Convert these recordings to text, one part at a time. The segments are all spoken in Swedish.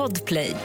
Podplay.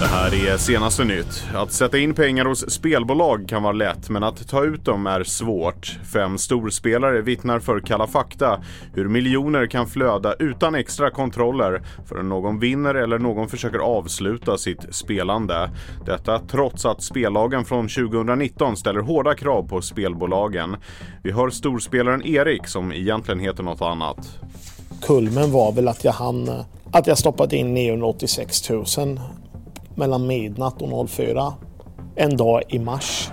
Det här är senaste nytt. Att sätta in pengar hos spelbolag kan vara lätt, men att ta ut dem är svårt. Fem storspelare vittnar för Kalla fakta hur miljoner kan flöda utan extra kontroller förrän någon vinner eller någon försöker avsluta sitt spelande. Detta trots att spellagen från 2019 ställer hårda krav på spelbolagen. Vi hör storspelaren Erik som egentligen heter något annat. Kulmen var väl att jag hann att jag stoppade in 986 000 mellan midnatt och 04 en dag i mars.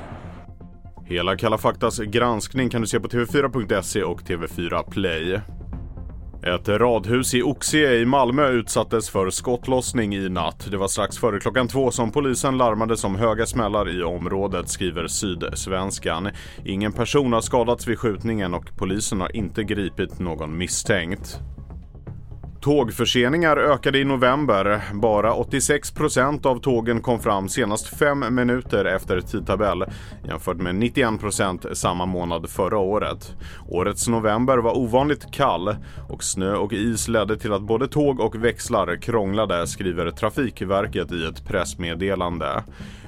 Hela Kalla faktas granskning kan du se på tv4.se och TV4 Play. Ett radhus i Oxie i Malmö utsattes för skottlossning i natt. Det var strax före klockan två som polisen larmade som höga smällar i området, skriver Sydsvenskan. Ingen person har skadats vid skjutningen och polisen har inte gripit någon misstänkt. Tågförseningar ökade i november. Bara 86 procent av tågen kom fram senast fem minuter efter tidtabell jämfört med 91 procent samma månad förra året. Årets november var ovanligt kall och snö och is ledde till att både tåg och växlar krånglade, skriver Trafikverket i ett pressmeddelande.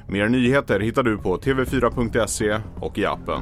Mer nyheter hittar du på tv4.se och i appen.